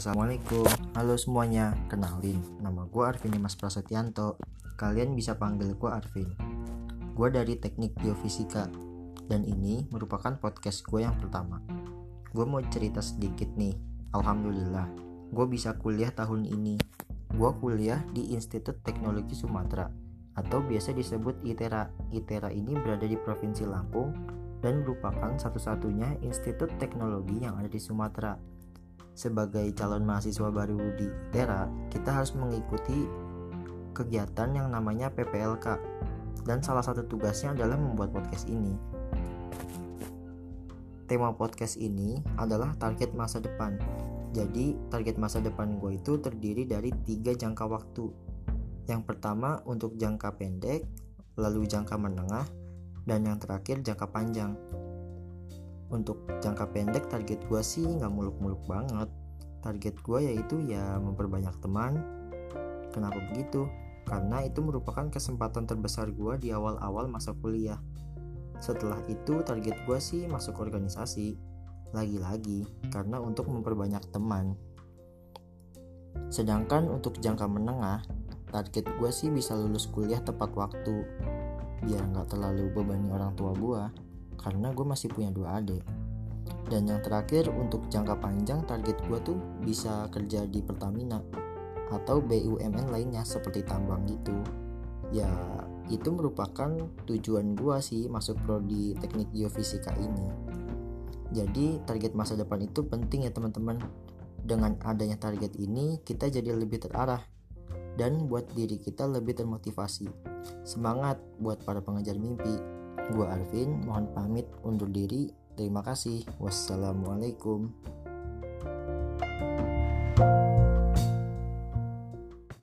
Assalamualaikum, halo semuanya, kenalin, nama gue Arvin Dimas Prasetyanto. Kalian bisa panggil gue Arvin. Gue dari teknik geofisika Dan ini merupakan podcast gue yang pertama. Gue mau cerita sedikit nih Alhamdulillah, gue bisa kuliah tahun ini. Gue kuliah di Institut Teknologi Sumatera Atau biasa disebut ITERA ITERA ini berada di Provinsi Lampung dan merupakan satu-satunya institut teknologi yang ada di Sumatera sebagai calon mahasiswa baru di Tera, kita harus mengikuti kegiatan yang namanya PPLK dan salah satu tugasnya adalah membuat podcast ini. Tema podcast ini adalah target masa depan. Jadi, target masa depan gue itu terdiri dari tiga jangka waktu. Yang pertama untuk jangka pendek, lalu jangka menengah, dan yang terakhir jangka panjang untuk jangka pendek target gue sih nggak muluk-muluk banget. Target gue yaitu ya memperbanyak teman. Kenapa begitu? Karena itu merupakan kesempatan terbesar gue di awal-awal masa kuliah. Setelah itu target gue sih masuk organisasi. Lagi-lagi karena untuk memperbanyak teman. Sedangkan untuk jangka menengah target gue sih bisa lulus kuliah tepat waktu. Biar nggak terlalu bebani orang tua gue karena gue masih punya dua adik. Dan yang terakhir untuk jangka panjang target gue tuh bisa kerja di Pertamina atau BUMN lainnya seperti tambang gitu. Ya itu merupakan tujuan gue sih masuk prodi teknik geofisika ini. Jadi target masa depan itu penting ya teman-teman. Dengan adanya target ini kita jadi lebih terarah dan buat diri kita lebih termotivasi. Semangat buat para pengejar mimpi Gua Arvin, mohon pamit undur diri. Terima kasih. Wassalamualaikum.